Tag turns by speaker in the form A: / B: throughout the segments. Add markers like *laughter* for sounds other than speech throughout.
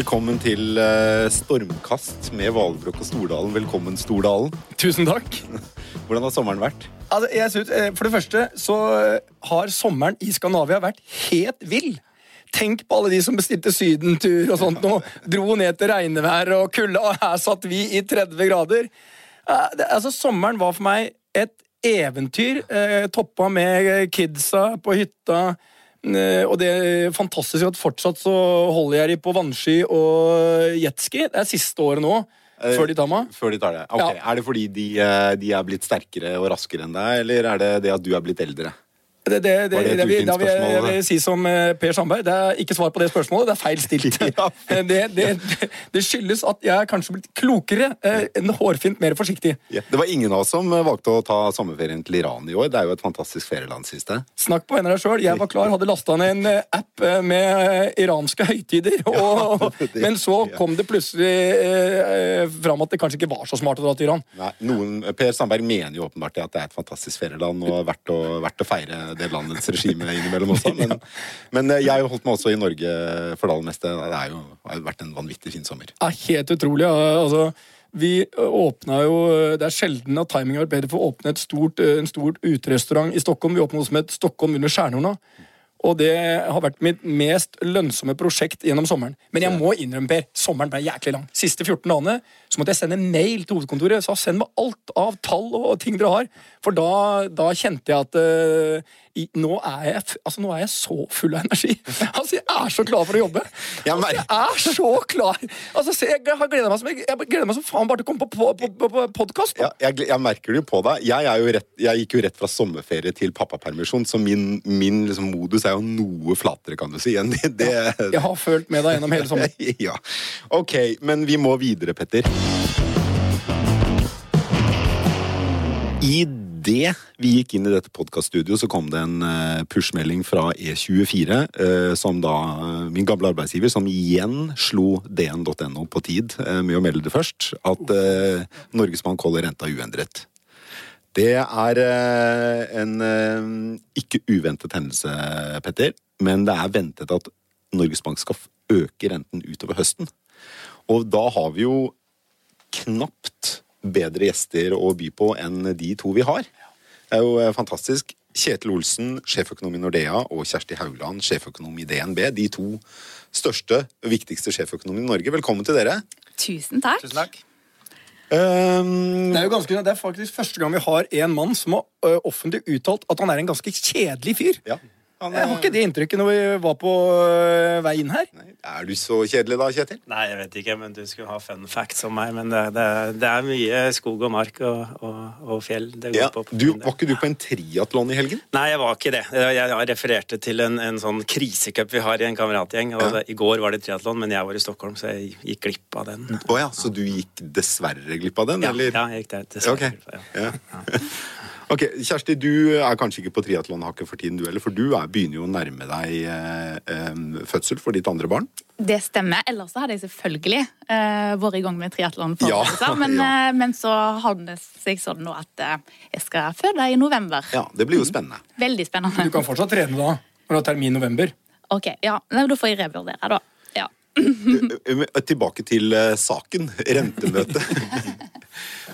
A: Velkommen til eh, Stormkast med Valbrokk og Stordalen. Velkommen, Stordalen.
B: Tusen takk. *laughs*
A: Hvordan har sommeren vært?
B: Altså, jeg synes, eh, for det første så eh, har sommeren i Skandinavia vært helt vill. Tenk på alle de som bestilte sydentur og sånt nå. Dro ned til regnvær og kulde, og her satt vi i 30 grader. Altså, sommeren var for meg et eventyr. Toppa med kidsa på hytta. Eh, Og det er fantastisk at fortsatt så holder jeg de på vannski og jetski. Det er siste året nå,
A: Eh,
B: før de tar meg.
A: Før de tar det. Ok,
B: Ja.
A: Er det fordi de, eh, de er blitt sterkere og raskere enn deg, eller er det det at du er blitt eldre?
B: Det, det, det,
A: det et
B: det, vil- da vil jeg, jeg vil si som eh, Per Sandberg, det er ikke svar på det spørsmålet, det er feil stilt. *laughs*
A: Ja. *laughs*
B: Eh, det, skyldes at jeg er kanskje blitt klokere, enn en hårfint mer forsiktig.
A: Ja. Det var ingen av oss som eh, valgte å ta sommerferien til Iran i år. Det er jo et fantastisk ferieland, synes jeg.
B: Snakk på henne deg sjøl. Jeg var klar, hadde lasta ned en eh, app eh, med eh, iranske høytider. *laughs* Og, men så kom det plutselig eh, fram at det kanskje ikke var så smart å dra til Iran.
A: Nei, noen, Per Sandberg mener jo åpenbart at det er et fantastisk ferieland og verdt å, verdt å feire det landets regime innimellom også. *laughs* Men, men har jo holdt meg også i Norge for det aller meste. Det er jo, har jo vært en vanvittig fin sommer.
B: Ja, helt utrolig. ja. Altså, vi åpna jo Det er sjelden at timingen har vært bedre for å åpne stort, en stor uterestaurant i Stockholm. Vi åpna noe som het Stockholm under stjernehorna. Og det har vært mitt mest lønnsomme prosjekt gjennom sommeren. Men jeg må innrømme, Per, sommeren ble jæklig lang. Siste 14 dagene så måtte jeg sende en mail til hovedkontoret. Så send meg alt av tall og ting dere har. For da, da kjente jeg at eh, nå, er jeg, altså, nå er jeg så full av energi. *laughs* Altså, jeg er så klar for å jobbe.
A: Jeg
B: Altså, jeg er så klar! Altså, se, jeg har gleder meg, som- jeg gleder meg som faen bare til å komme på, på, på, på, på podkast.
A: Ja, jeg, jeg merker det jo på deg. Jeg, er jo rett, jeg gikk jo rett fra sommerferie til pappapermisjon, så min, min liksom, modus er jo noe flatere, kan du si. enn det, det
B: Jeg har følt med deg gjennom hele sommeren. *laughs*
A: ja. Ok, men vi må videre, Petter. I det vi gikk inn i dette podkaststudioet, så kom det en eh, push-melding fra E24, eh, som da eh, min gamle arbeidsgiver, som igjen slo dn.no på tid med å melde det først, at Norges Bank holder renta uendret. Det er en ikke uventet hendelse, Petter. Men det er ventet at Norges Bank skal øke renten utover høsten. Og da har vi jo knapt bedre gjester å by på enn de to vi har. Det er jo eh, fantastisk. Kjetil Olsen, sjeføkonom i Nordea, og Kjersti Haugland, sjeføkonom i DNB. De to største og viktigste sjeføkonomene i Norge. Velkommen til dere.
C: Tusen takk.
A: Um,
B: Det er jo ganske, det er faktisk første gang vi har en mann som har offentlig uttalt at han er en ganske kjedelig fyr.
A: ja. Han,
B: Jeg har ikke det inntrykket når vi var på ø, vei inn her.
A: Nei, Er du så kjedelig da, Kjetil?
D: Nei, jeg vet ikke, men du skulle ha fun facts om meg. Men det, det, det er mye skog og mark og, og, og fjell. Det går
A: Ja,
D: på.
A: du, var ikke du på en triatlon i helgen?
D: Nei, jeg var ikke det. Jeg, jeg refererte til en, en sånn krisecup vi har i en kameratgjeng. Og
A: Ja.
D: det, I går var det triatlon, men jeg var i Stockholm, så jeg gikk glipp av den.
A: Å ja, Så du gikk dessverre glipp av den,
D: Ja,
A: eller?
D: ja jeg gikk der. dessverre.
A: glipp
D: Ja.
A: Ja. *laughs* ok, Kjersti, du er kanskje ikke på triatlonhakket for tiden, du heller, for du er, begynner jo å nærme deg eh, fødsel for ditt andre barn.
C: Det stemmer. Ellers hadde jeg selvfølgelig eh, vært i gang med triatlon.
A: Ja,
C: men,
A: ja.
C: eh, men så har det seg sånn nå at eh, jeg skal føde i november.
A: Ja, Det blir jo spennende.
C: Veldig spennende.
B: Du kan fortsatt trene da, når du har termin i november.
C: Ok, ja, Nei, Da får jeg revurdere, da. Ja.
A: Eh, Tilbake til eh, saken. Rentemøte. *laughs*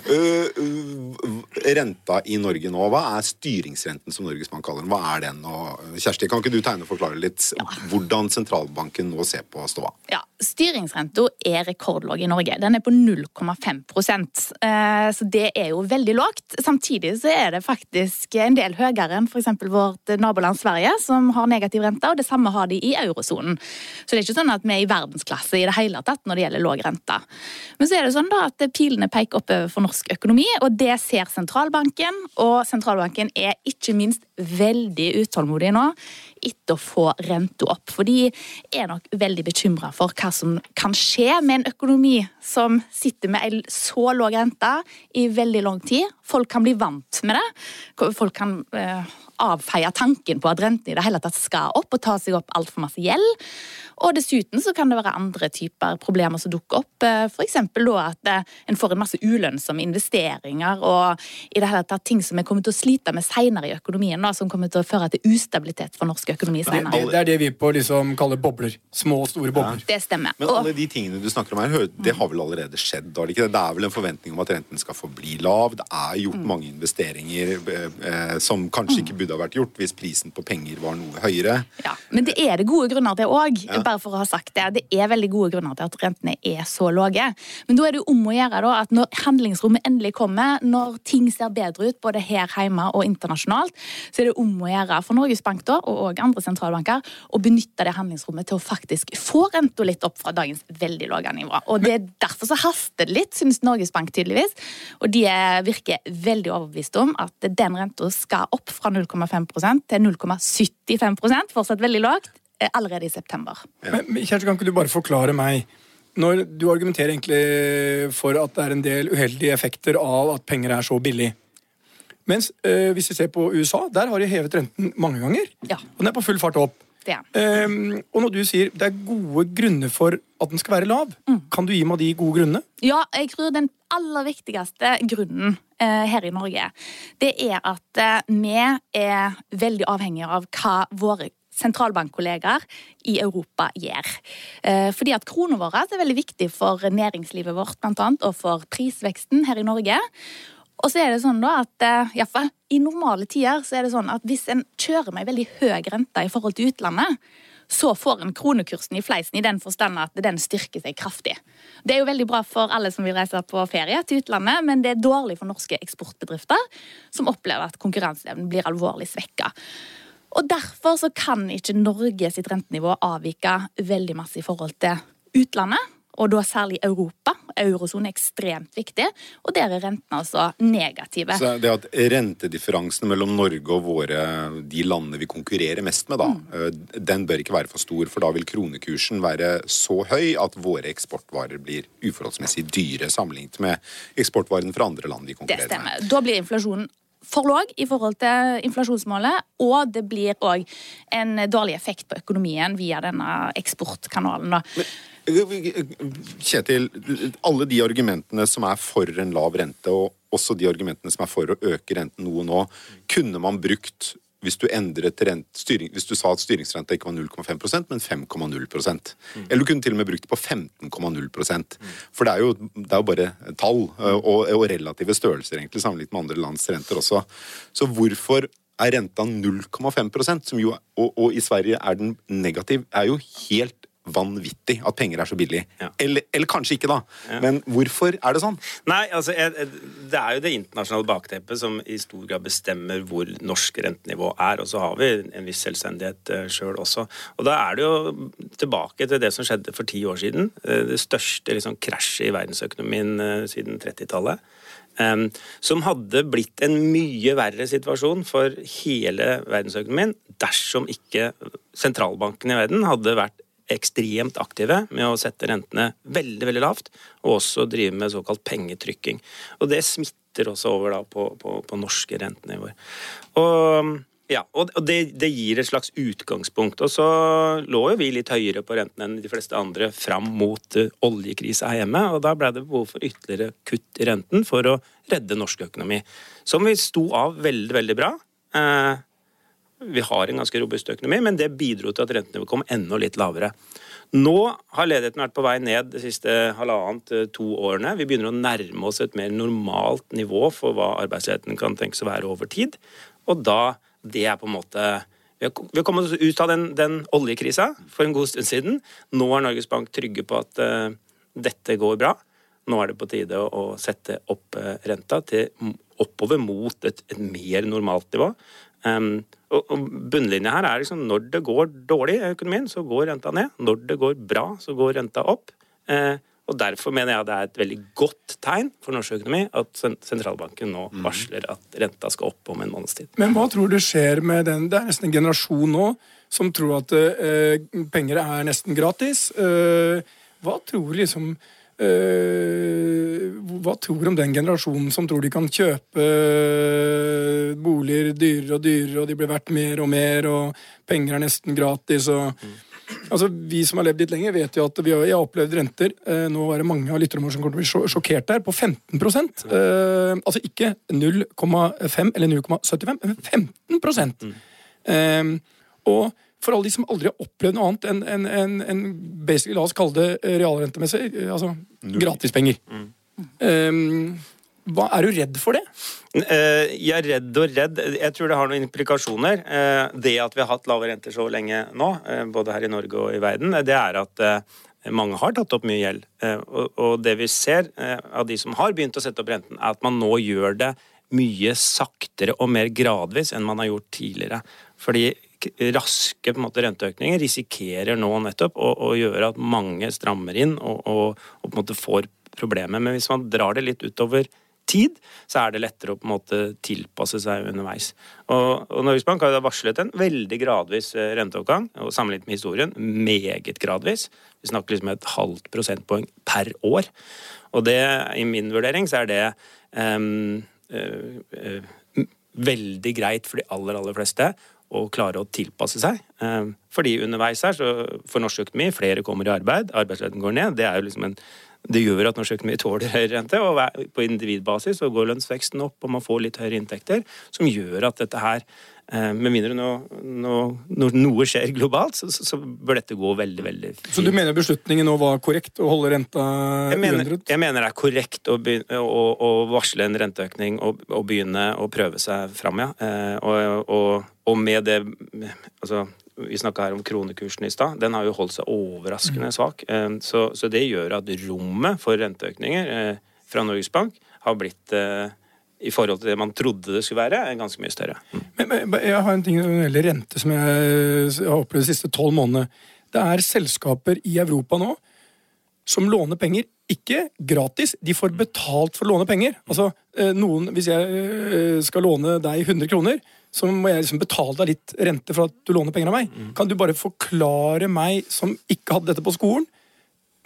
A: Eh, eh, Renta i Norge nå, hva er styringsrenten som Norges Bank kaller den? Hva er den? Og, Kjersti, kan ikke du tegne og forklare litt hvordan sentralbanken nå ser på ståa?
C: Ja, Styringsrenta er rekordlav i Norge. Den er på 0,5 eh, Så det er jo veldig lågt. Samtidig så er det faktisk en del høyere enn f.eks. vårt naboland Sverige, som har negativ rente, og det samme har de i eurosonen. Så det er ikke sånn at vi er i verdensklasse i det hele tatt når det gjelder låg rente. Men så er det sånn da at pilene peker oppover for norsk økonomi, og det ser sentralbanken. Og sentralbanken er ikke minst veldig utålmodig nå etter å få renta opp. For de er nok veldig bekymra for hva som kan skje med en økonomi som sitter med en så lav rente i veldig lang tid. Folk kan bli vant med det. Folk kan eh, avfeie tanken på at renten i det hele tatt skal opp, og ta seg opp altfor masse gjeld. Og dessuten så kan det være andre typer problemer som dukker opp. F.eks. at eh, en får en masse ulønnsomme investeringer og i det hele tatt ting som vi kommer til å slite med senere i økonomien, da, som kommer til å føre til ustabilitet for norsk økonomi senere.
B: det, det er det vi på liksom kaller bobler. Små og store bobler.
C: Det stemmer.
A: Men alle de tingene du snakker om her, det har vel allerede skjedd? har Det ikke det? Er vel en forventning om at renten skal forbli lav. Det er gjort
C: Mm.
A: mange investeringer eh, eh, som kanskje ikke burde ha vært gjort hvis prisen på penger var noe høyere.
C: Ja, Men det er det gode grunner til òg.
A: Ja.
C: Bare for å ha sagt det. Det er veldig gode grunner til at rentene er så lave. Men da er det jo om å gjøre da, at når handlingsrommet endelig kommer, når ting ser bedre ut både her hjemme og internasjonalt, så er det om å gjøre for Norges Bank da, og andre sentralbanker å benytte det handlingsrommet til å faktisk få renta litt opp fra dagens veldig lave nivå. Og det er Derfor så haster det litt, synes Norges Bank tydeligvis. Og de er- virker veldig overbevist om at den renta skal opp fra 0,5 til 0,75% fortsatt veldig lavt, eh, allerede i september.
B: Men, Kjersti, kan ikke du bare forklare meg når Du argumenterer egentlig for at det er en del uheldige effekter av at penger er så billig. Mens øh, hvis vi ser på USA, der har de hevet renten mange ganger.
C: Ja.
B: Og den er på full fart opp.
C: Det er.
B: Ehm, og når du sier det er gode grunner for at den skal være lav, kan du gi meg de gode grunnene?
C: Ja, jeg tror den aller viktigste grunnen her i Norge, det er at eh, vi er veldig avhengige av hva våre sentralbankkollegaer i Europa gjør. Eh, fordi at krona vår er veldig viktig for næringslivet vårt, blant annet, og for prisveksten her i Norge. Og så er det sånn da at iallfall I normale tider så er det sånn at hvis en kjører med veldig høy rente i forhold til utlandet, så får en kronekursen i fleisen i den forstand at den styrker seg kraftig. Det er jo veldig bra for alle som vil reise på ferie til utlandet, men det er dårlig for norske eksportbedrifter, som opplever at konkurranseevnen blir alvorlig svekka. Og Derfor så kan ikke Norge sitt rentenivå avvike veldig masse i forhold til utlandet, og da særlig Europa. Eurosonen er ekstremt viktig, og der er rentene altså negative.
A: Så det at Rentedifferansen mellom Norge og våre, de landene vi konkurrerer mest med, da, mm. den bør ikke være for stor. For da vil kronekursen være så høy at våre eksportvarer blir uforholdsmessig dyre sammenlignet med eksportvarene fra andre land vi konkurrerer med.
C: Det stemmer. Da blir inflasjonen for lav i forhold til inflasjonsmålet, og det blir òg en dårlig effekt på økonomien via denne eksportkanalen. Da.
A: Kjetil, alle de argumentene som er for en lav rente, og også de argumentene som er for å øke renten noe nå, kunne man brukt hvis du, endret rent, styring, hvis du sa at styringsrenta ikke var 0,5% men 5,0% Eller du kunne til og med brukt det på 15,0% For det er, jo, det er jo bare tall eh, og, og relative størrelser egentlig sammenlignet med andre lands renter også. Så hvorfor er renta 0,5% som jo, og, og i Sverige er den negativ, er jo helt vanvittig at penger er så billig.
D: Ja.
A: Eller, eller kanskje ikke, da. Men hvorfor er det sånn?
D: Nei, altså, Det er jo det internasjonale bakteppet som i stor grad bestemmer hvor norsk rentenivå er. Og så har vi en viss selvstendighet uh, sjøl også. Og da er det jo tilbake til det som skjedde for ti år siden. eh, det største liksom, krasjet i verdensøkonomien eh, siden 30-tallet. Um, som hadde blitt en mye verre situasjon for hele verdensøkonomien dersom ikke sentralbankene i verden hadde vært ekstremt aktive med å sette rentene veldig veldig lavt, og også drive med såkalt pengetrykking. Og det smitter også over da på, på, på norske rentenivåer. Og, ja, og det, det gir et slags utgangspunkt. Og så lå jo vi litt høyere på renten enn de fleste andre fram mot uh, oljekrisa her hjemme, og da ble det behov for ytterligere kutt i renten for å redde norsk økonomi. Som vi sto av veldig, veldig bra. Eh, vi har en ganske robust økonomi, men det bidro til at rentenivået kom enda litt lavere. Nå har ledigheten vært på vei ned de siste halvannet eh, to årene. Vi begynner å nærme oss et mer normalt nivå for hva arbeidsledigheten kan tenkes å være over tid. Og da Det er på en måte Vi har kommet oss ut av den, den oljekrisa for en god stund siden. Nå er Norges Bank trygge på at uh, dette går bra. Nå er det på tide å, å sette opp uh, renta til oppover mot et, et mer normalt nivå. Um, og, og Bunnlinja her er liksom når det går dårlig i økonomien, så går renta ned. Når det går bra, så går renta opp. Eh, og Derfor mener jeg det er et veldig godt tegn for norsk økonomi at sentralbanken nå varsler at renta skal opp om en måneds tid.
B: Men hva tror du skjer med den Det er nesten en generasjon nå som tror at eh, penger er nesten gratis. Eh, hva tror liksom eh, Hva tror du om den generasjonen som tror de kan kjøpe eh, boliger dyrere og dyrere, og de blir verdt mer og mer, og penger er nesten gratis og Altså, Vi som har levd litt lenger, vet jo at vi har, jeg har opplevd renter. Eh, Nå er det mange av lytterne våre som kommer til å bli sjokkert der, på 15 eh, Altså ikke 0,5 eller 0,75, men 15 eh, Og for alle de som aldri har opplevd noe annet enn en, en, en basically, la oss kalle det eh, realrentemessig, eh, altså gratispenger. Um, hva, er du redd for det?
D: Eh, Jeg er redd og redd. Jeg tror det har noen implikasjoner. Det at vi har hatt lave renter så lenge nå, både her i Norge og i verden, det er at mange har tatt opp mye gjeld. Og det vi ser av de som har begynt å sette opp renten, er at man nå gjør det mye saktere og mer gradvis enn man har gjort tidligere. Fordi raske måte, renteøkninger risikerer nå nettopp å, å gjøre at mange strammer inn og, og, og på en måte får problemer. Men hvis man drar det litt utover tid, så er det lettere å på en måte tilpasse seg underveis. Og, og Norges Bank har jo varslet en veldig gradvis eh, renteoppgang, og sammenlignet med historien meget gradvis. Vi snakker liksom et halvt prosentpoeng per år. Og det, i min vurdering, så er det um, uh, uh, veldig greit for de aller, aller fleste å klare å tilpasse seg. Ehm, fordi underveis her, for norsk økonomi, flere kommer i arbeid, arbeidsledigheten går ned. Det liksom en det gjør at norsk økonomi *laughs* tåler høyere rente, og på individbasis så går lønnsveksten opp, og man får litt høyere inntekter, som gjør at dette her eh, Med mindre nå, nå, når noe skjer globalt, så, så, bør dette gå veldig, veldig fint.
B: Så du mener beslutningen nå var korrekt, å holde renta
D: Jeg mener,
B: uendret?
D: jeg mener det er korrekt å, begynne, å, å varsle en renteøkning og, og begynne å prøve seg fram, ja. Eh, og, og, og med det altså, Vi snakka her om kronekursen i stad. Den har jo holdt seg overraskende svak. Eh, så, så det gjør at rommet for renteøkninger eh, fra Norges Bank har blitt eh, i forhold til det man trodde det skulle være, er ganske mye større.
B: Men, men jeg har en ting når det gjelder rente som jeg har opplevd de siste tolv månedene. Det er selskaper i Europa nå som låner penger, ikke gratis, de får betalt for å låne penger. Altså, eh, noen, Hvis jeg eh, skal låne deg 100 kroner, så må jeg liksom betale deg litt rente for at du låner penger av meg. Kan du bare forklare meg, som ikke hadde dette på skolen,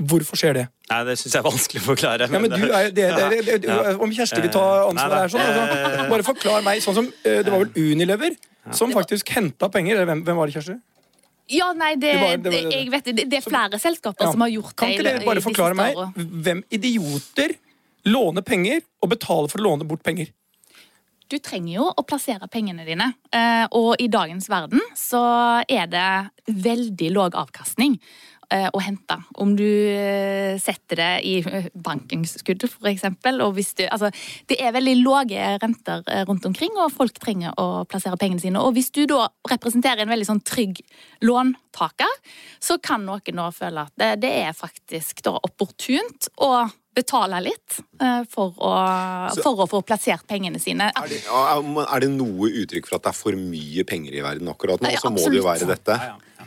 B: hvorfor skjer det?
D: Nei, det syns jeg er vanskelig å forklare.
B: Ja, men du er, det, det, det, det,
D: Ja.
B: Om Kjersti vil ta ansvaret her, sånn, altså, bare forklar meg. Sånn som, eh, Det var vel Unilever som faktisk henta penger. Eller hvem, hvem var det, Kjersti?
C: Ja, nei, det,
B: Det var- det var-
C: det, jeg vet, det, det er flere selskaper
B: Ja.
C: som har gjort
B: Kan
C: det.
B: ikke
C: i-
B: dere bare forklare meg hvem idioter låner penger og betaler for å låne bort penger?
C: Du trenger jo å plassere pengene dine, eh, og i dagens verden så er det veldig låg avkastning eh, å hente. Om du eh, setter det i bankinnskuddet, f.eks. altså, det er veldig lave renter eh, rundt omkring, og folk trenger å plassere pengene sine. Og hvis du da representerer en veldig sånn trygg låntaker, så kan noen nå føle at det, det er faktisk da opportunt å betale litt eh, for å, for å få plassert pengene sine.
A: Er det, er det noe uttrykk for at det er for mye penger i verden akkurat nå,
C: ja,
A: så må det jo være dette.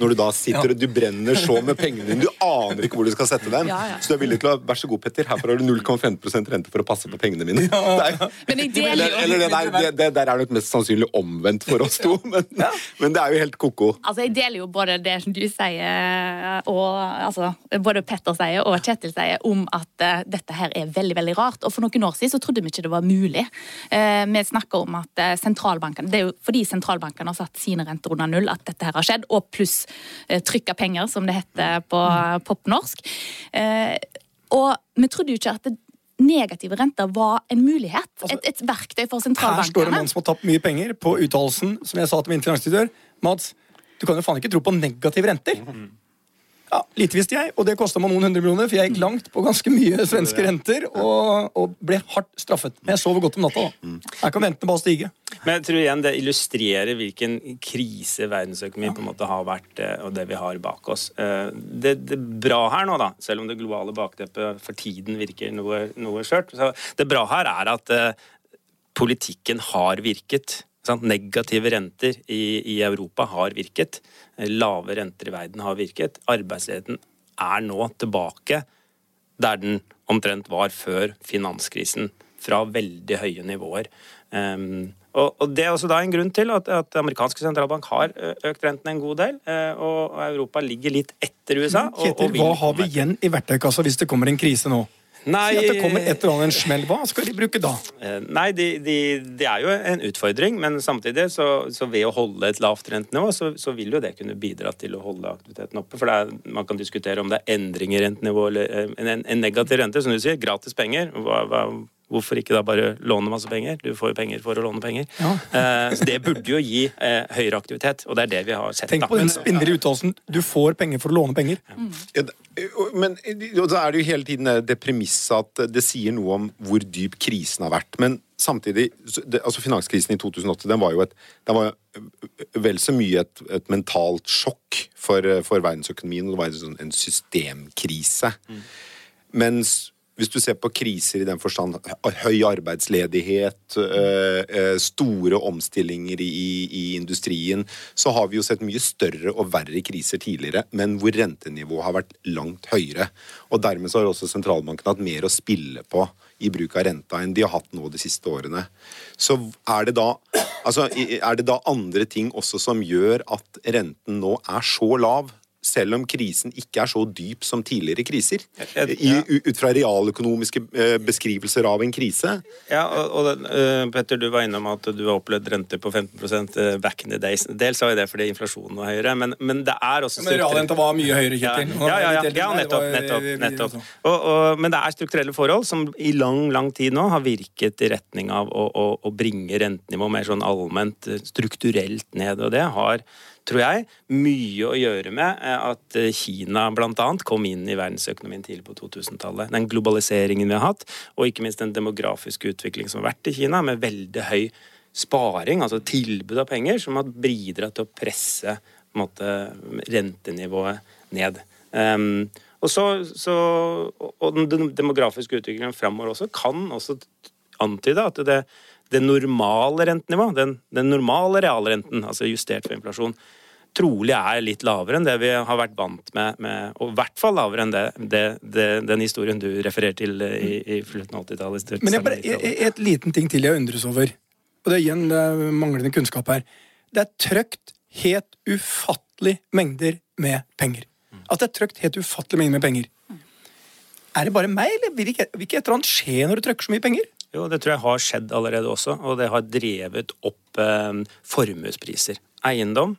A: Når du da sitter og du brenner så med pengene dine, du aner ikke hvor du skal sette dem.
C: Ja, ja.
A: Så du er villig til å Vær så god, Petter, herfor har du 0,15 rente for å passe på pengene mine. *laughs* Er, eller, eller det, der, det, det der er nok mest sannsynlig omvendt for oss to, men, men det er jo helt ko-ko.
C: Altså, Jeg deler jo både det som du sier, og altså, både Petter sier og Kjetil sier, om at uh, dette her er veldig veldig rart. Og For noen år siden så trodde vi ikke det var mulig. Uh, vi snakker om at uh, sentralbankene Det er jo fordi sentralbankene har satt sine renter under null at dette her har skjedd, og pluss eh, trykka penger, som det heter på popnorsk. Eh, og vi trodde jo ikke at det, negative renter var en mulighet.
B: Altså,
C: et, et verktøy for sentralbankene.
B: Her står det en mann som har tapt mye penger på uttalelsen som jeg sa til min finansdirektør. Mats, du kan jo faen ikke tro på negative renter. Ja, Lite visste jeg, og det kosta meg noen hundre millioner, for jeg gikk langt på ganske mye svenske renter og, og ble hardt straffet. Men jeg sover godt om natta. da. Her kan ventene bare stige.
D: Men jeg tror igjen det illustrerer hvilken krise verdensøkonomien på en måte har vært, eh, og det vi har bak oss. Eh, Det, det bra her nå, da, selv om det globale bakteppet for tiden virker noe, noe skjørt, så det bra her er at eh, politikken har virket. Sant? Negative renter i, i Europa har virket. Eh, Lave renter i verden har virket. Arbeidsledigheten er nå tilbake der den omtrent var før finanskrisen, fra veldig høye nivåer. Um, og, og Det er også da en grunn til at, at amerikanske sentralbank har økt renten en god del, eh, og, og Europa ligger litt etter USA.
B: Kjetil,
D: og vil
B: hva har vi igjen i verktøykassa hvis det kommer en krise nå?
D: Nei,
B: Si at det kommer et eller annet en smell. Hva skal de bruke da?
D: Eh, Nei, det de, de er jo en utfordring, men samtidig så, så ved å holde et lavt rentenivå, så, så vil jo det kunne bidra til å holde aktiviteten oppe. For det er, man kan diskutere om det er endring i rentenivå eller eh, en, en negativ rente, som du sier. Gratis penger. Hva, hva, hvorfor ikke da bare låne masse penger? Du får jo penger for å låne penger.
B: Ja.
D: Eh, så det burde jo gi eh, høyere aktivitet, og det er det vi har sett.
B: Tenk
D: da.
B: på den spinnere uttalelsen 'du får penger for å låne penger'.
A: Ja, men da er det jo hele tiden det premisset at det sier noe om hvor dyp krisen har vært. Men samtidig altså Finanskrisen i 2008 den var jo et, den var vel så mye et, et mentalt sjokk for, for verdensøkonomien. og Det var en, sånn, en systemkrise. Mens hvis du ser på kriser i den forstand høy arbeidsledighet, øh, øh, store omstillinger i industrien, så har vi jo sett mye større og verre kriser tidligere, men hvor rentenivået har vært langt høyere. Og dermed så har også sentralbanken hatt mer å spille på i bruk av renta enn de har hatt nå de siste årene. Så er det da Altså, er det da andre ting også som gjør at renten nå er så lav? Selv om krisen ikke er så dyp som tidligere kriser. I, ut fra realøkonomiske eh, beskrivelser av en krise.
D: Ja, og, og eh, Petter, du var innom at du har opplevd renter på 15 eh, back in the days. Dels var jo det fordi inflasjonen var høyere, men, men det er også
B: Men realrenta var mye høyere, Kjetil.
D: ja, ja, ja, ja nettopp. nettopp, nettopp. Og, og, men det er strukturelle forhold som i lang lang tid nå har virket i retning av å, å, å bringe rentenivået mer sånn allment strukturelt ned. Og det har, tror jeg, mye å gjøre med eh, at eh, Kina bl.a. kom inn i verdensøkonomien tidlig på 2000-tallet. Den globaliseringen vi har hatt, og ikke minst den demografiske utviklingen som har vært i Kina, med veldig høy sparing, altså tilbud av penger, som har bidratt til å presse måte, rentenivået ned. Um, og, så, så, og den demografiske utviklingen framover også kan også antyde at det, det normale rentenivået, den, den normale realrenten, altså justert for inflasjon, trolig er litt lavere enn det vi har vært vant med, med og i hvert fall lavere enn det, det, det, den historien du refererer til i, i slutten av 80-tallet.
B: Men jeg bare, et, et liten ting til jeg undres over. Og det er igjen det er manglende kunnskap her. Det er trøkt helt ufattelig mengder med penger. At det er trøkt helt ufattelig mengder med penger. Er det bare meg, eller vil ikke, vil ikke et eller annet skje når du trøkker så mye penger?
D: Jo, det tror jeg har skjedd allerede også, og det har drevet opp eh, formuespriser. Eiendom,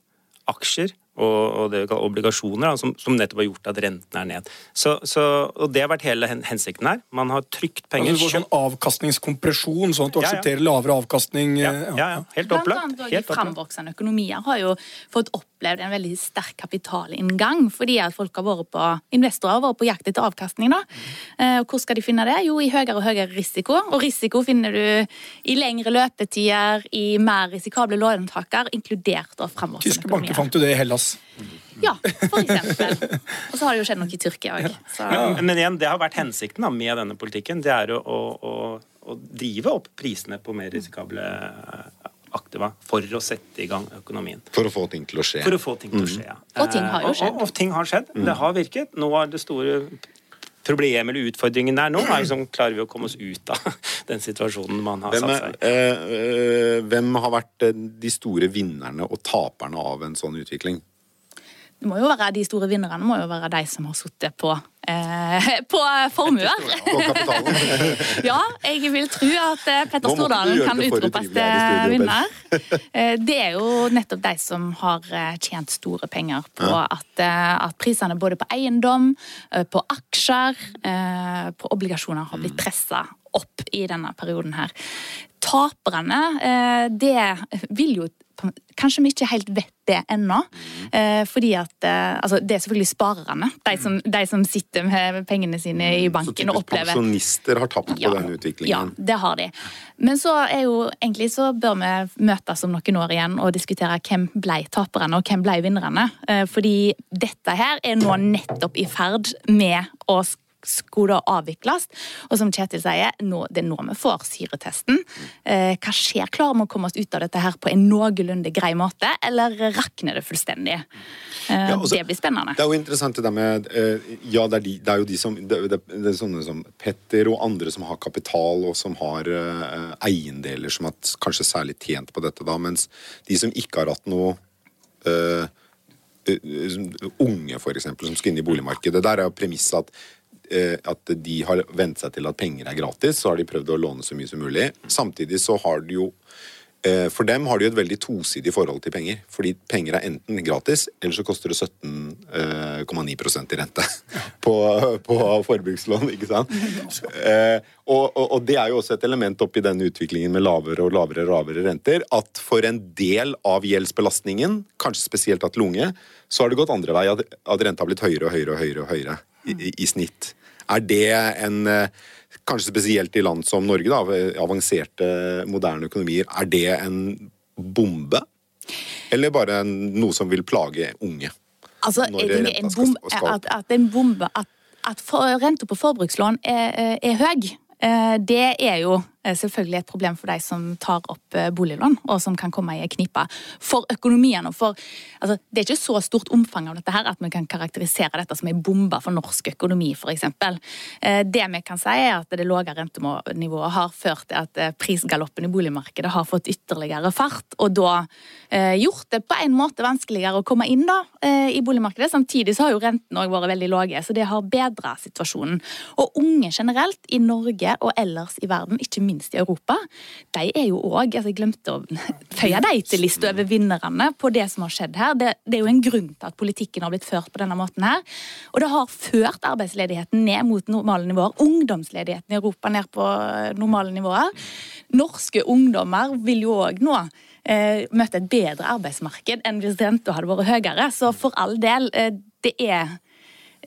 D: aksjer og, og det vi kaller obligasjoner, da, som, som nettopp har gjort at renten er ned. Så, så, og det har vært hele hensikten her. Man har trykt penger.
B: Altså, du får sånn avkastningskompresjon, sånn at du
D: Ja, ja.
B: aksepterer lavere avkastning.
D: ja,
B: eh,
D: ja, ja, helt
C: Blant annet i
D: Helt opplagt.
C: framvoksende økonomier har jo fått opplevd en veldig sterk kapitalinngang, fordi at folk har vært på, investorer har vært på jakt etter avkastning. da. Eh, Og hvor skal de finne det? Jo, i høyere og høyere risiko. Og risiko finner du i lengre løpetider, i mer risikable låntaker, inkludert av framvoksende
B: Tyske banker fant jo det i Hellas.
C: Ja, for eksempel. Og så har det jo skjedd noe i Tyrkia òg.
D: Men, men igjen, det har vært hensikten da, med denne politikken. Det er å, å, å, drive opp prisene på mer risikable aktiva for å sette i gang økonomien.
A: For å få ting til å skje.
D: For å få ting til å skje, ja.
C: Og ting har jo
D: Eh,
C: skjedd.
D: Og, og, og ting har skjedd. Det har virket. Nå er det store problemet eller utfordringen der nå er liksom, klarer vi å komme oss ut av *laughs* den situasjonen man har
A: Hvem,
D: satt seg i.
A: eh, eh, hvem har vært de store vinnerne og taperne av en sånn utvikling?
C: Det må jo være De store vinnerne må jo være de som har sittet på, eh, på formuer. Ja, jeg vil tro at eh, Petter Stordalen kan utropes til vinner. Eh, Det er jo nettopp de som har eh, tjent store penger på at, at prisene både på eiendom, på aksjer, på obligasjoner har
A: Mm.
C: blitt pressa opp i denne perioden her. Taperne, det vil jo Kanskje vi ikke helt vet det ennå.
A: Mm.
C: eh, Fordi at eh, altså Det er selvfølgelig sparerne. De som, de som sitter med pengene sine i
A: banken Så
C: banken og
A: typisk
C: opplever
A: pensjonister har tapt på den utviklingen.
C: ja, det har de. Men så er jo egentlig så bør vi møtes om noen år igjen og diskutere hvem ble taperne og hvem ble vinnerne. Eh, Fordi dette her er nå nettopp i ferd med å sk- skulle avvikles. Og som Kjetil sier, nå, det er nå vi får syretesten. Eh, hva skjer? Klarer vi å komme oss ut av dette her på en noenlunde grei måte, eller rakner det fullstendig? Eh,
A: Ja, også,
C: det blir spennende.
A: Det er jo interessant det der med eh, Ja, det er, de, det er jo de som det, det, det er sånne som Petter og andre som har kapital og som har eh, eiendeler som har kanskje særlig tjent på dette, da, mens de som ikke har hatt noe eh, eh, unge, for eksempel, som skal inn i boligmarkedet. Der er jo premisset at at de har vent seg til at penger er gratis, så har de prøvd å låne så mye som mulig. Samtidig så har de jo Eh, for dem har de jo et veldig tosidig forhold til penger. Fordi penger er enten gratis, eller så koster det 17,9% i rente *laughs* på, på forbrukslån. ikke sant? Eh, og, og, og, det er jo også et element oppi denne utviklingen med lavere og lavere, lavere renter, at for en del av gjeldsbelastningen, kanskje spesielt at lunge, så har det gått andre vei, at, at renta har blitt høyere og høyere og høyere, og høyere i, snitt. Er det en kanskje spesielt i land som Norge, da, avanserte, moderne økonomier, er det en bombe? Eller bare noe som vil plage unge?
C: Altså, en bombe, at, at, en bombe, at, at for, renta på forbrukslån er, er høy, eh, det er jo Eh, selvfølgelig et problem for de som tar opp eh, boliglån, og som kan komme i knipe. For økonomien og for altså, Det er ikke så stort omfang av dette her at vi kan karakterisere dette som en bombe for norsk økonomi, f.eks. Eh, det vi kan si, er at det lave rentenivået har ført til at prisgaloppen i boligmarkedet har fått ytterligere fart, og da gjort det på en måte vanskeligere å komme inn da, i boligmarkedet. Samtidig så har jo rentene òg vært veldig lave, så det har bedra situasjonen. Og unge generelt, i Norge og ellers i verden, ikke minst minst i Europa, de er jo òg altså Jeg glemte å føye dem til lista over vinnerne på det som har skjedd her. Det, det, er jo en grunn til at politikken har blitt ført på denne måten her. Og det har ført arbeidsledigheten ned mot normale nivåer. Ungdomsledigheten i Europa ned på normale nivåer. Norske ungdommer vil jo òg nå eh, møte et bedre arbeidsmarked enn hvis renta hadde vært høyere. Så for all del, eh, det er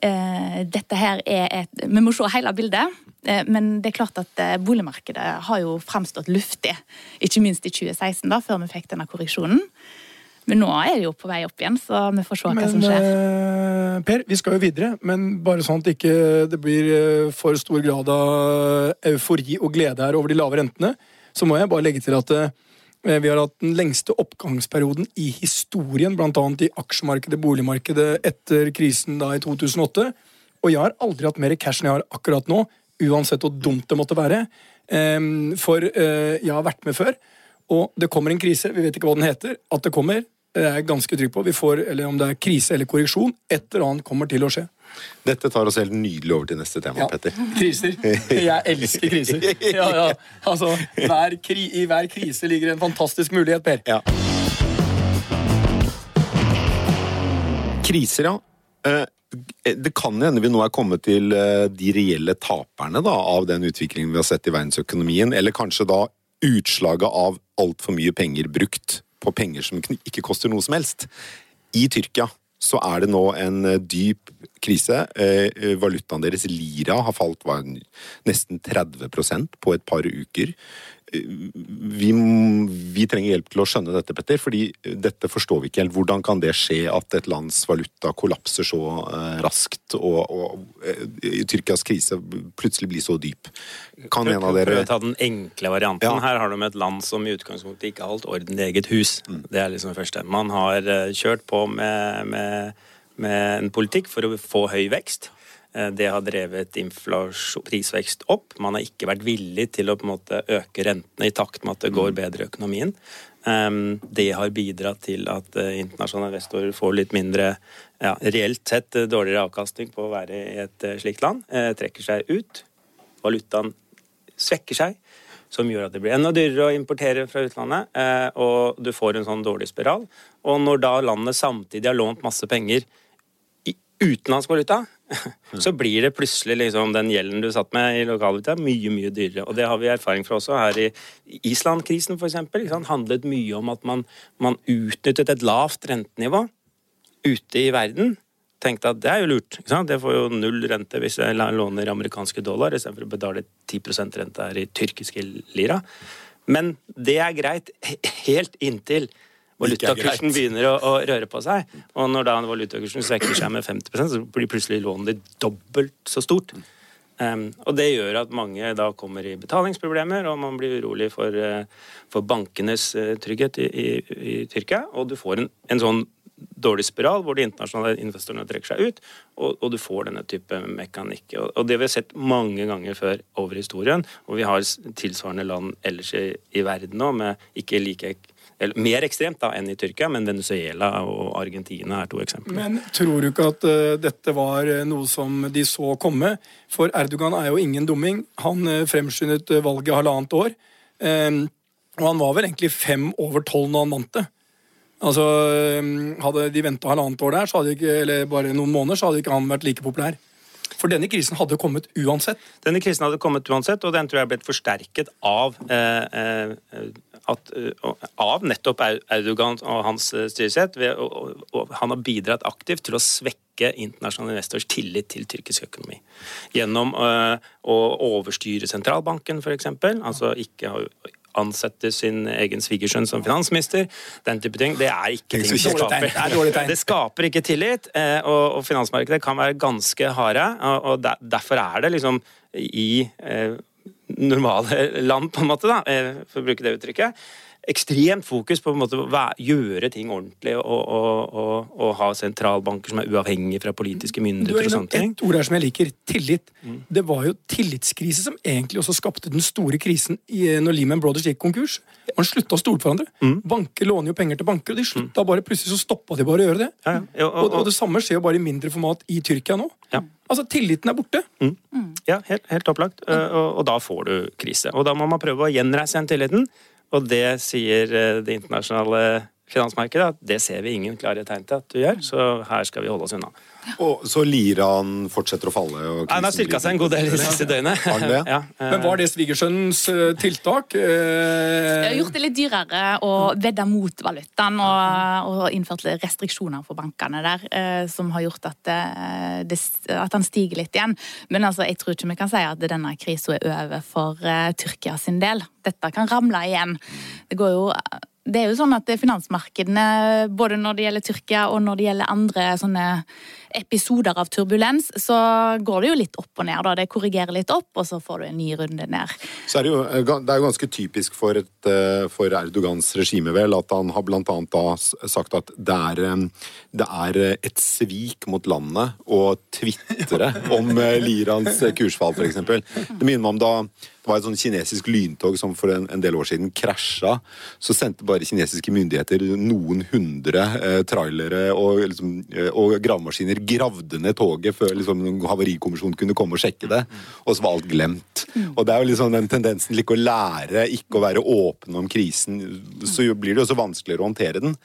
C: eh, dette her er et Vi må se hele bildet. Eh, men det er klart at eh, boligmarkedet har jo fremstått luftig, ikke minst i 2016, da, før vi fikk denne korreksjonen. Men nå er det jo på vei opp igjen, så vi får se men, hva som skjer.
B: Eh, per, vi skal jo videre, men bare sånn at det ikke blir for stor grad av eufori og glede her over de lave rentene, så må jeg bare legge til at vi har hatt den lengste oppgangsperioden i historien, bl.a. i aksjemarkedet, boligmarkedet, etter krisen da i 2008. Og jeg har aldri hatt mer cash enn jeg har akkurat nå uansett hvor dumt det måtte være. For eh, jeg har vært med før, og det kommer en krise. Vi vet ikke hva den heter. At det kommer, det er jeg ganske trygg på. Vi får, eller Om det er krise eller korreksjon, et eller annet kommer til å skje.
A: Dette tar oss helt nydelig over til neste tema, ja. Petter.
B: Kriser. Jeg elsker kriser. Ja, ja. Altså, hver kri, I hver krise ligger en fantastisk mulighet, Per.
A: Ja. Kriser, ja. Uh, det kan hende vi nå er kommet til eh, de reelle taperne da, av den utviklingen vi har sett i verdensøkonomien, eller kanskje da utslaget av altfor mye penger brukt på penger som ikke koster noe som helst. I Tyrkia så er det nå en eh, dyp krise. Eh, valutaen deres, lira, har falt nesten 30% på et par uker vi, vi, trenger hjelp til å skjønne dette, Petter, fordi dette forstår vi ikke helt. Hvordan kan det skje at et lands valuta kollapser så uh, raskt, og, og uh, Tyrkias krise plutselig blir så dyp?
D: Kan en av dere Prøv å ta den enkle varianten. Ja. Her har du med et land som i utgangspunktet ikke har holdt orden i eget hus. Mm. Det er liksom det første. Man har uh, kjørt på med, med, med en politikk for å få høy vekst. Eh, det har drevet prisvekst opp. Man har ikke vært villig til å måte øke rentene i takt med at det går mm. bedre i økonomien. Ehm, det har bidratt til at eh, internasjonale investorer får litt mindre, ja, reelt sett eh, dårligere avkastning på å være i et slikt land. Trekker seg ut. Valutaen svekker seg, som gjør at det blir enda dyrere å importere fra utlandet. Og du får en sånn dårlig spiral. Og når da landet samtidig har lånt masse penger utenlandsk valuta, så blir det plutselig liksom den gjelden du satt med i lokalvaluta, mye mye dyrere. Og Det har vi erfaring fra også. Her i Island-krisen f.eks. handlet mye om at man, man, utnyttet et lavt rentenivå ute i verden. Tenkte at det er jo lurt. Det får jo null rente hvis jeg låner amerikanske dollar istedenfor å betale 10 rente her i tyrkiske lira. Men det er greit helt inntil valutakursen begynner å, å, røre på seg. Og når da valutakursen svekker seg med 50% så blir plutselig lånet ditt dobbelt så stort. Um, og det gjør at mange da kommer i betalingsproblemer, og man blir urolig for, uh, for bankenes uh, trygghet i, i, i, Tyrkia. Og du får en, en, sånn dårlig spiral hvor de internasjonale investorene trekker seg ut, og, og du får denne type mekanikk. Og, og, det vi har sett mange ganger før over historien, og vi har tilsvarende land ellers i, i verden nå med ikke like mer ekstremt da enn i Tyrkia, men Venezuela og Argentina er to eksempler.
B: Men tror du ikke at uh, dette var uh, noe som de så komme? For Erdogan er jo ingen dumming. Han uh, fremskyndet valget halvannet år. Og han var vel egentlig fem over tolv når han vant det. Altså, um, Hadde de venta halvannet år der, så hadde ikke, eller bare noen måneder, så hadde ikke han vært like populær. For denne krisen hadde kommet uansett.
D: Denne krisen hadde kommet uansett, og den tror jeg er blitt forsterket av eh, eh, at, eh, av nettopp Erdogan og hans eh, styresett. ved og, og, Han har bidratt aktivt til å svekke internasjonale investors tillit til tyrkisk økonomi. Gjennom eh, å overstyre sentralbanken, f.eks. Altså ikke ha- ansette sin egen svigersønn som finansminister. Den type ting. Det er ikke ting som skaper
B: Det er *laughs*
D: skaper ikke tillit, eh, og, finansmarkedet kan være ganske harde. Og, og derfor er det liksom i eh, normale land, på en måte, da, eh, for å bruke det uttrykket, ekstremt fokus på, på en måte, å gjøre ting ordentlig og, og, og, og ha sentralbanker som er uavhengige fra politiske
B: er
D: myndigheter og sånne ting.
B: et ord her som jeg liker. Tillit. Det var jo tillitskrise som egentlig også skapte den store krisen i, når Lehman Brothers gikk konkurs. Man slutta å stole på hverandre. Banker låner jo penger til banker, og de slutta bare plutselig så stoppa de bare å gjøre det.
D: Ja, ja.
B: Og, og det samme skjer jo bare i mindre format i Tyrkia nå.
D: Ja.
B: Altså, Tilliten er borte.
D: Ja, helt, helt opplagt. Eh, Og, og da får du krise. Og da må man prøve å gjenreise den tilliten, og det sier eh, det internasjonale finansmarkedet at det ser vi ingen klare tegn til at du gjør, så her skal vi holde oss unna.
A: Og så liraen fortsetter å falle. Og
D: Han har styrka seg en god del de siste døgnet. *laughs* Ja, eh,
B: Men var det svigersønnens eh, tiltak?
C: Det har
B: Eh,
C: gjort det litt dyrere å vedde mot valutaen og, og innført restriksjoner for bankene der, som har gjort at, det, at han stiger litt igjen. Men altså, jeg tror ikke vi kan si at denne krisa er over for Tyrkia sin del. Dette kan ramle igjen. Det går jo det er jo sånn at finansmarkedene, både når det gjelder Tyrkia og når det gjelder andre sånne episoder av turbulens, så går det jo litt opp og ned. da. Det korrigerer litt opp, og så får du en ny runde ned.
A: Så er det, jo, eh, det er jo ganske typisk for, et, eh, for Erdogans regime vel, at han har blant annet da sagt at det er, eh, det er et svik mot landet å tvitre *laughs* om lirans kursfall, f.eks. Det minner meg om da det var et sånn kinesisk lyntog som for en, en del år siden krasja. Så sendte bare kinesiske myndigheter noen hundre eh, trailere og, liksom, og gravemaskiner gravde ned toget før liksom, havarikommisjonen kunne komme og sjekke det. Og så var alt glemt. Og det er jo liksom den tendensen til ikke å lære, ikke å være åpen om krisen. Så blir det jo også vanskeligere å håndtere den.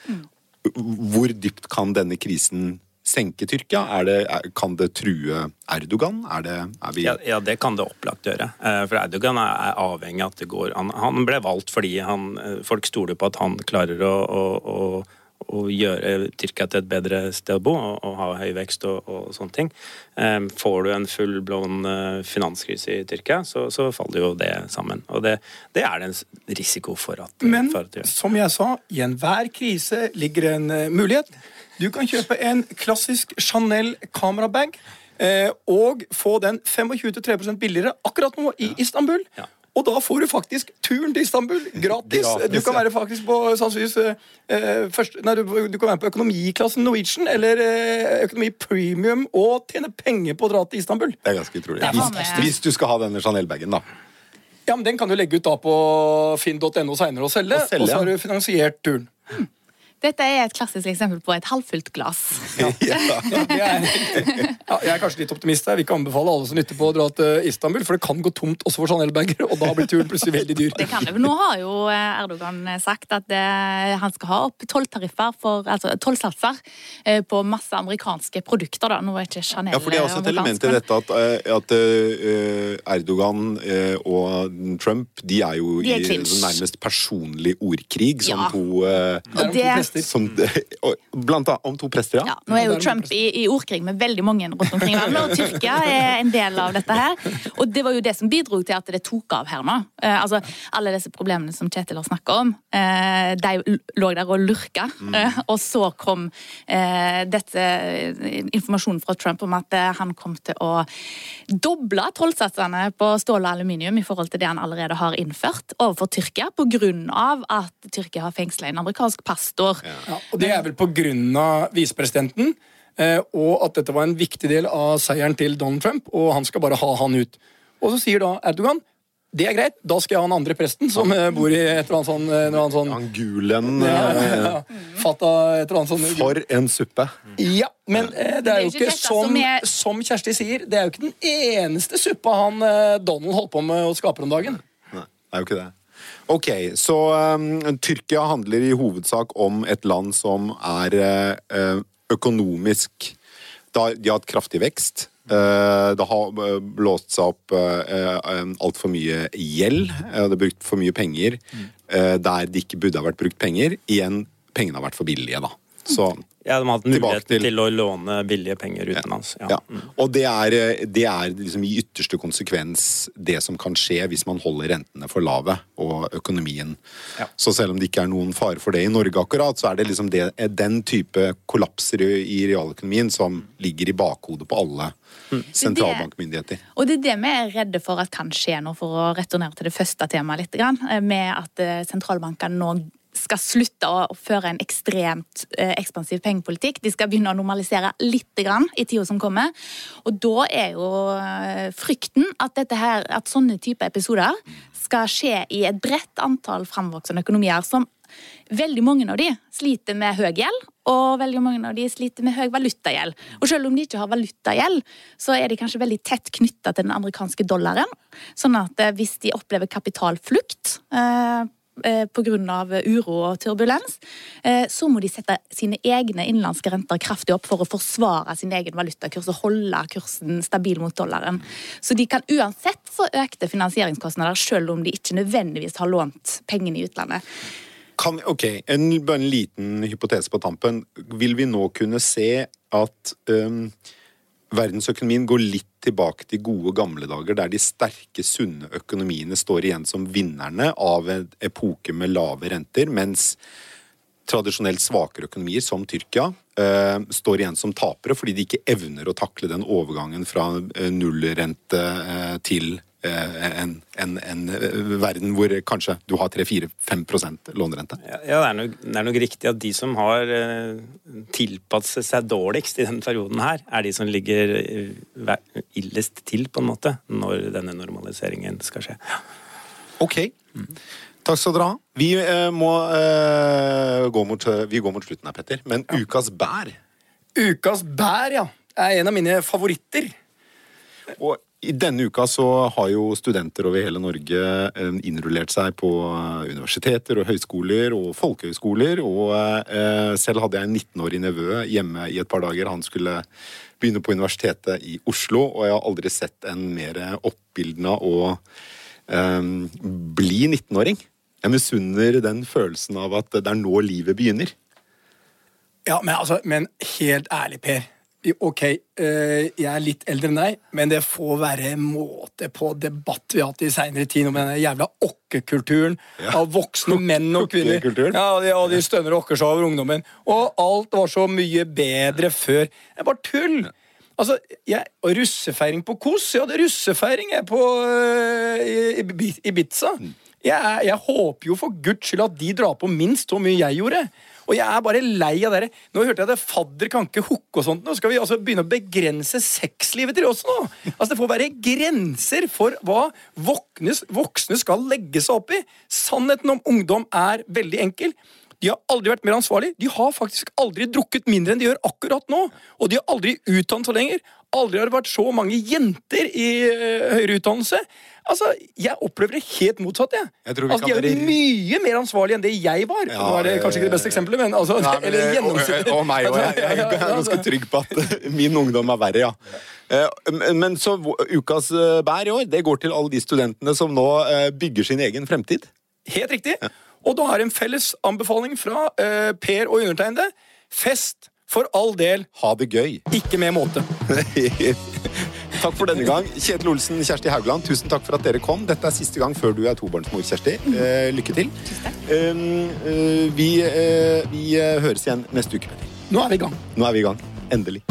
A: Hvor dypt kan denne krisen senke Tyrkia? Er det, kan det true Erdogan? Er det, er
D: Ja, ja, det kan det opplagt gjøre. Eh, For Erdogan er er avhengig av at det går Han, han ble valgt fordi han, eh, folk stoler på at han klarer å, å, å, å gjøre Tyrkia til et bedre sted å bo og, og ha høy vekst og, og sånne ting. Um, Får du en full-blown eh, finanskrise i Tyrkia, så, så faller jo det sammen. Og det, det er det en risiko for at,
B: Men
D: for at
B: som jeg sa, i enhver krise ligger en uh, mulighet. Du kan kjøpe en klassisk Chanel kamerabag eh, og få den 25-3 billigere akkurat nå i Istanbul.
D: Ja.
B: Og da får du faktisk turen til Istanbul gratis.
A: Gratis,
B: du kan være faktisk på sannsynligvis eh, først, nei, du, du kan være på økonomiklassen Norwegian eller eh, økonomi premium og tjene penger på å dra til Istanbul.
A: Det er ganske utrolig.
C: Er
A: Hvis, hvis du skal ha denne Chanel-bagen, da.
B: Ja, men Den kan du legge ut da på finn.no seinere og selge,
A: Og selge,
B: og så har du finansiert turen.
C: Dette er et klassisk eksempel på et halvfullt glass. *laughs*
B: Ja, ja, jeg er kanskje litt optimist. her. Vi vil ikke anbefale alle som lytter på å dra til Istanbul, for det kan gå tomt også for Chanel-bager, og da blir turen plutselig veldig dyr.
C: Det kan det. Nå har jo eh, Erdogan sagt at eh, han skal ha opp tolltariffer for altså tollsatser eh, på masse amerikanske produkter. da. Nå er ikke Chanel
A: Ja, for det er også et element i dette at, eh, at eh, Erdogan eh, og Trump de er jo
C: De er
A: i nærmest personlig ordkrig som
C: Ja.
A: to eh,
B: Det er to
C: det-
B: prester.
A: som, Blant annet om to prester, ja.
C: Ja, nå er jo Trump i, i ordkrig med veldig mange rundt omkring i verden, og Tyrkia *laughs* er en del av dette her. Og det var jo det som bidro til at det tok av her nå. Eh, altså, Alle disse problemene som Kjetil har snakka om, eh, de lå der og lurka. Eh, og så kom eh, dette eh, informasjonen fra Trump om at eh, han kom til å doble tollsatsene på stål og aluminium i forhold til det han allerede har innført overfor Tyrkia, pga. at Tyrkia har fengsla en amerikansk pastor.
B: Ja, og Det er vel av visepresidenten, eh, og at dette var en viktig del av seieren til Donald Trump, og han skal bare ha han ut. Og så sier da Erdogan det er greit, da skal jeg ha den andre presten som eh, bor i et eller annet sånn, eller annet sånn
A: Angulen
B: ja,
A: eh,
B: ja, Fatta et eller annet sånn
A: For en suppe.
B: Ja, men eh, det er jo
C: ikke
B: som,
C: som er-
B: Kjersti sier, det er jo ikke den eneste suppa han eh, Donald holdt på med å skape om dagen.
A: Nei, det er jo ikke det. Ok, så um, Tyrkia handler i hovedsak om et land som er uh, økonomisk da, De har hatt kraftig vekst. Uh, det har uh, blåst seg opp uh, altfor mye gjeld. Uh, det er brukt for mye penger der det ikke burde ha vært brukt penger. Igjen, pengene har vært for billige, da. Så
D: Ja, De har hatt mulighet
A: til-
D: til... å låne billige penger utenlands. Ja.
A: Ja. Og det er, det er liksom i ytterste konsekvens det som kan skje hvis man holder rentene for lave og økonomien.
D: Ja.
A: Så selv om det ikke er noen fare for det i Norge akkurat, så er det liksom det, den type kollapser i, realøkonomien som ligger i bakhodet på alle sentralbankmyndigheter.
C: Og det er det vi er redde for at kan skje nå, for å returnere til det første temaet litt, eh, med at eh, sentralbankene nå skal slutte å føre en ekstremt eh, ekspansiv pengepolitikk. De skal begynne å normalisere litt grann i tida som kommer. Og da er jo eh, frykten at, her, at sånne typer episoder skal skje i et bredt antall framvoksende økonomier som Veldig mange av de sliter med høy gjeld, og veldig mange av de sliter med høy valutagjeld. Og selv om de ikke har valutagjeld, så er de kanskje veldig tett knytta til den amerikanske dollaren. Sånn at eh, hvis de opplever kapitalflukt pga. uro og turbulens, eh, så må de sette sine egne innenlandske renter kraftig opp for å forsvare sin egen valutakurs og holde kursen stabil mot dollaren. Så de kan uansett få økte finansieringskostnader, selv om de ikke nødvendigvis har lånt pengene i utlandet.
A: Kan, ok, en, bare en liten hypotese på tampen. Vil vi nå kunne se at um, verdensøkonomien går litt tilbake til gode gamle dager, der de sterke, sunne økonomiene står igjen som vinnerne av en epoke med lave renter, mens tradisjonelt svakere økonomier, som Tyrkia, eh, står igjen som tapere fordi de ikke evner å takle den overgangen fra eh, nullrente eh, til en, en, en eh, verden hvor kanskje du har 3-4-5 lånerente.
D: Ja, ja, det, er nok, det er nok riktig at de som har eh, tilpasset seg dårligst i denne perioden her, er de som ligger illest til, på en måte, når denne normaliseringen skal skje.
A: Ok. Takk skal dere ha. Vi, eh, må, eh, gå mot, vi går mot slutten her, Petter. Men ukas bær
B: Ukas bær, ja. Er en av mine favoritter.
A: Og i denne uka så har jo studenter over hele Norge eh, innrullert seg på eh, universiteter og høyskoler og folkehøyskoler. Og eh, selv hadde jeg en 19-årig nevø hjemme i et par dager. Han skulle begynne på universitetet i Oslo, og jeg har aldri sett en mer oppildna og um, blid 19-åring. Jeg misunner den følelsen av at det er nå livet begynner.
B: Ja, men, altså, men helt ærlig, Per. Ok, eh, jeg er litt eldre enn deg, men det får være måte på debatt vi har hatt i seinere tid om den jævla okkekulturen av voksne menn og kvinner. Ja, og de, og de stønner og okker seg over ungdommen. Og alt var så mye bedre før. Det er bare tull! Altså, jeg, og Russefeiring på Kos? Jeg hadde russefeiring jeg på i Ibiza. Jeg, er- jeg håper jo for guds skyld at de drar på minst så mye jeg gjorde. Og jeg er bare lei av dere. Nå hørte jeg at fadder kan ikke hooke og sånt. Nå skal vi altså begynne å begrense sexlivet til oss nå. Altså Det får være grenser for hva voksne, voksne skal legge seg opp i. Sannheten om ungdom er veldig enkel. De har aldri vært mer ansvarlige. De har faktisk aldri drukket mindre enn de gjør akkurat nå. Og de har aldri utdannet seg lenger. Aldri har det vært så mange jenter i øh, høyere utdannelse. Altså, Jeg opplever det helt motsatt. jeg.
A: Jeg tror vi
B: altså, De er
A: være-
B: mye mer ansvarlige enn det jeg var.
A: Ja,
B: Nå er det kanskje ikke det beste eksempelet, men altså,
A: Nei, *laughs* men
B: eller gjennomsnittet.
A: Og, og meg òg. Jeg, jeg, jeg er ganske trygg på at *laughs* min ungdom er verre, ja. Eh, men- så ukas eh, bær i år, det går til alle de studentene som nå eh, bygger sin egen fremtid.
B: Helt riktig. Og da har en felles anbefaling fra eh, Per og undertegnede. Fest for all del,
A: Ha det gøy.
B: ikke med måte. *laughs*
A: takk for denne gang. Kjetil Olsen, Kjersti Haugland, tusen takk for at dere kom. Dette er siste gang før du er tobarnsmor, Kjersti. Eh, lykke til. Um, uh, vi, uh, vi eh, høres igjen neste uke,
B: Nå er vi i gang.
A: Nå er vi i gang. Endelig.